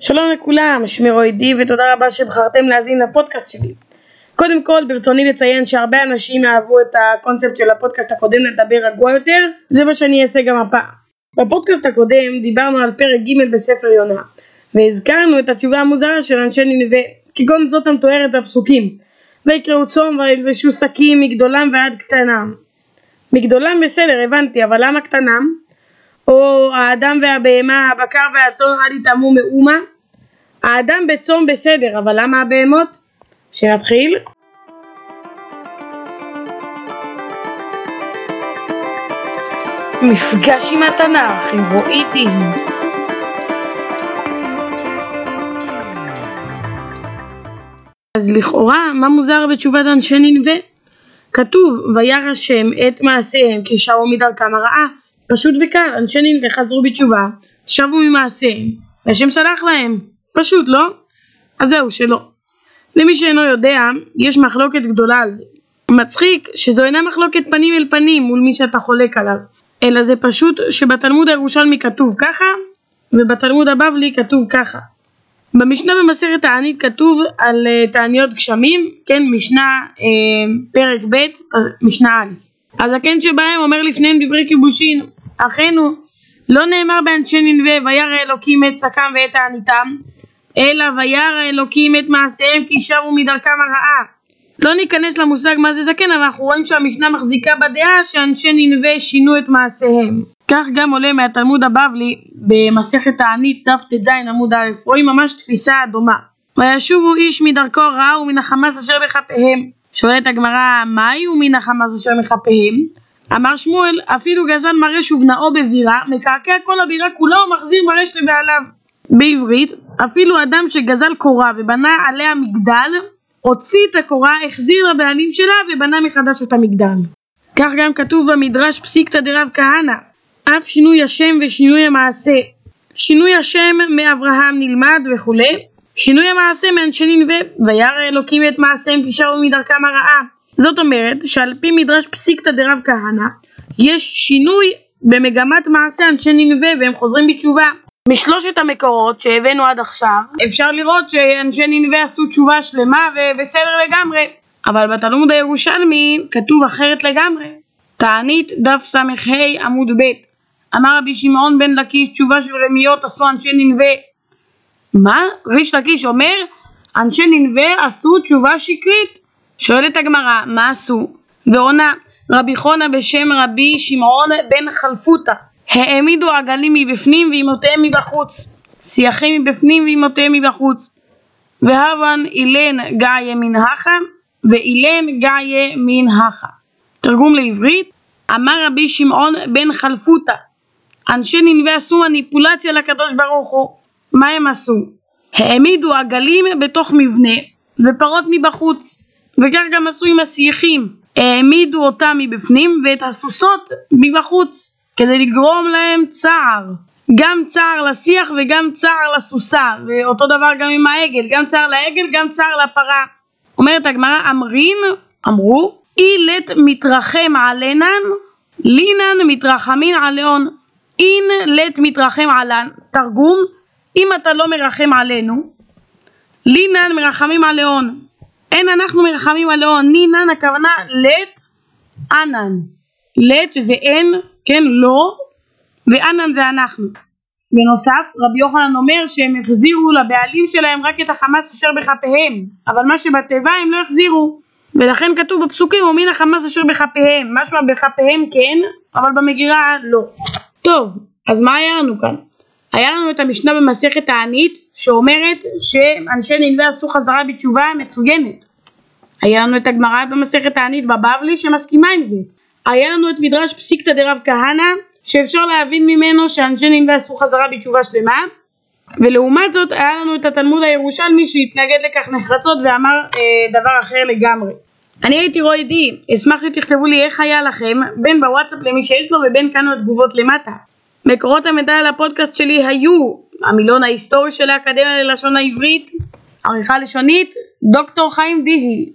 שלום לכולם, שמי רועי די ותודה רבה שבחרתם להאזין לפודקאסט שלי. קודם כל ברצוני לציין שהרבה אנשים אהבו את הקונספט של הפודקאסט הקודם לדבר רגוע יותר, זה מה שאני אעשה גם הפעם. בפודקאסט הקודם דיברנו על פרק ג' בספר יונה, והזכרנו את התשובה המוזרה של אנשי ננבה, כגון זאת המתוארת בפסוקים, ויקראו צום וילבשו שקים מגדולם ועד קטנם. מגדולם בסדר הבנתי, אבל למה קטנם? או האדם והבהמה, הבקר והצאן אל יטעמו מאומה? האדם בצום בסדר, אבל למה הבהמות? שנתחיל. מפגש עם התנ"ך, עם רועי דיהם. אז לכאורה, מה מוזר בתשובת אנשי ננבה? כתוב, וירא השם את מעשיהם כי שבו מדרכם הרעה. פשוט וקל, אנשי נינווה חזרו בתשובה, שבו ממעשיהם, והשם סלח להם. פשוט, לא? אז זהו, שלא. למי שאינו יודע, יש מחלוקת גדולה על זה. מצחיק שזו אינה מחלוקת פנים אל פנים מול מי שאתה חולק עליו, אלא זה פשוט שבתלמוד הירושלמי כתוב ככה, ובתלמוד הבבלי כתוב ככה. במשנה במסכת תענית כתוב על uh, תעניות גשמים, כן, משנה uh, פרק ב', משנה א'. הזקן שבהם אומר לפניהם דברי כיבושין, אחינו, לא נאמר באנשי ננבה וירא אלוקים את שקם ואת תעניתם, אלא וירא אלוקים את מעשיהם כי שבו מדרכם הרעה. לא ניכנס למושג מה זה זקן, אבל אנחנו רואים שהמשנה מחזיקה בדעה שאנשי ננבה שינו את מעשיהם. כך גם עולה מהתלמוד הבבלי במסכת תענית דף ט"ז עמוד א', רואים ממש תפיסה דומה. וישובו איש מדרכו הרעה ומן החמאס אשר בכפיהם. שואלת הגמרא, מה היו מן החמאס אשר בכפיהם? אמר שמואל, אפילו גזל מרש ובנאו בבירה, מקעקע כל הבירה כולה ומחזיר מרש לבעליו. בעברית, אפילו אדם שגזל קורה ובנה עליה מגדל, הוציא את הקורה, החזיר לבעלים שלה ובנה מחדש את המגדל. כך גם כתוב במדרש פסיקתא דרב כהנא, אף שינוי השם ושינוי המעשה. שינוי השם מאברהם נלמד וכולי, שינוי המעשה מאנשי ננבה, וירא אלוקים את מעשיהם כי מדרכם הרעה. זאת אומרת שעל פי מדרש פסיקתא דרב כהנא, יש שינוי במגמת מעשה אנשי ננבה והם חוזרים בתשובה. משלושת המקורות שהבאנו עד עכשיו, אפשר לראות שאנשי ננבה עשו תשובה שלמה ובסדר לגמרי. אבל בתלמוד הירושלמי כתוב אחרת לגמרי. תענית דף ס"ה עמוד ב' אמר רבי שמעון בן לקיש תשובה של רמיות עשו אנשי ננבה. מה? ריש לקיש אומר אנשי ננבה עשו תשובה שקרית. שואלת הגמרא מה עשו? ועונה רבי חונה בשם רבי שמעון בן חלפותא. העמידו עגלים מבפנים ואימותיהם מבחוץ. שיחים מבפנים ואימותיהם מבחוץ. והבן אילן גאיה מן ואילן גאיה מן תרגום לעברית אמר רבי שמעון בן חלפותא אנשי ננבה עשו מניפולציה לקדוש ברוך הוא. מה הם עשו? העמידו עגלים בתוך מבנה ופרות מבחוץ וכך גם עשו עם הסייחים העמידו אותם מבפנים ואת הסוסות מבחוץ כדי לגרום להם צער. גם צער לשיח וגם צער לסוסה ואותו דבר גם עם העגל. גם צער לעגל גם צער לפרה. אומרת הגמרא אמרין אמרו אילת מתרחם עלנן לינן מתרחמין עליון אין לית מתרחם עלן תרגום אם אתה לא מרחם עלינו לינן מרחמים עליון אין אנחנו מרחמים עליון נינן הכוונה לית ענן לית שזה אין כן לא וענן זה אנחנו. בנוסף רבי יוחנן אומר שהם החזירו לבעלים שלהם רק את החמאס אשר בכפיהם אבל מה שבתיבה הם לא החזירו ולכן כתוב בפסוקים ומן החמאס אשר בכפיהם משמע בכפיהם כן אבל במגירה לא. טוב אז מה היה לנו כאן? היה לנו את המשנה במסכת תענית שאומרת שאנשי ננבה עשו חזרה בתשובה מצוינת היה לנו את הגמרא במסכת תענית בבבלי שמסכימה עם זה היה לנו את מדרש פסיקתא דרב כהנא שאפשר להבין ממנו שאנשי נינווה עשו חזרה בתשובה שלמה ולעומת זאת היה לנו את התלמוד הירושלמי שהתנגד לכך נחרצות ואמר אה, דבר אחר לגמרי. אני הייתי רועי די, אשמח שתכתבו לי איך היה לכם בין בוואטסאפ למי שיש לו ובין כאן התגובות למטה. מקורות המידע על הפודקאסט שלי היו המילון ההיסטורי של האקדמיה ללשון העברית, עריכה לשונית, דוקטור חיים דיהי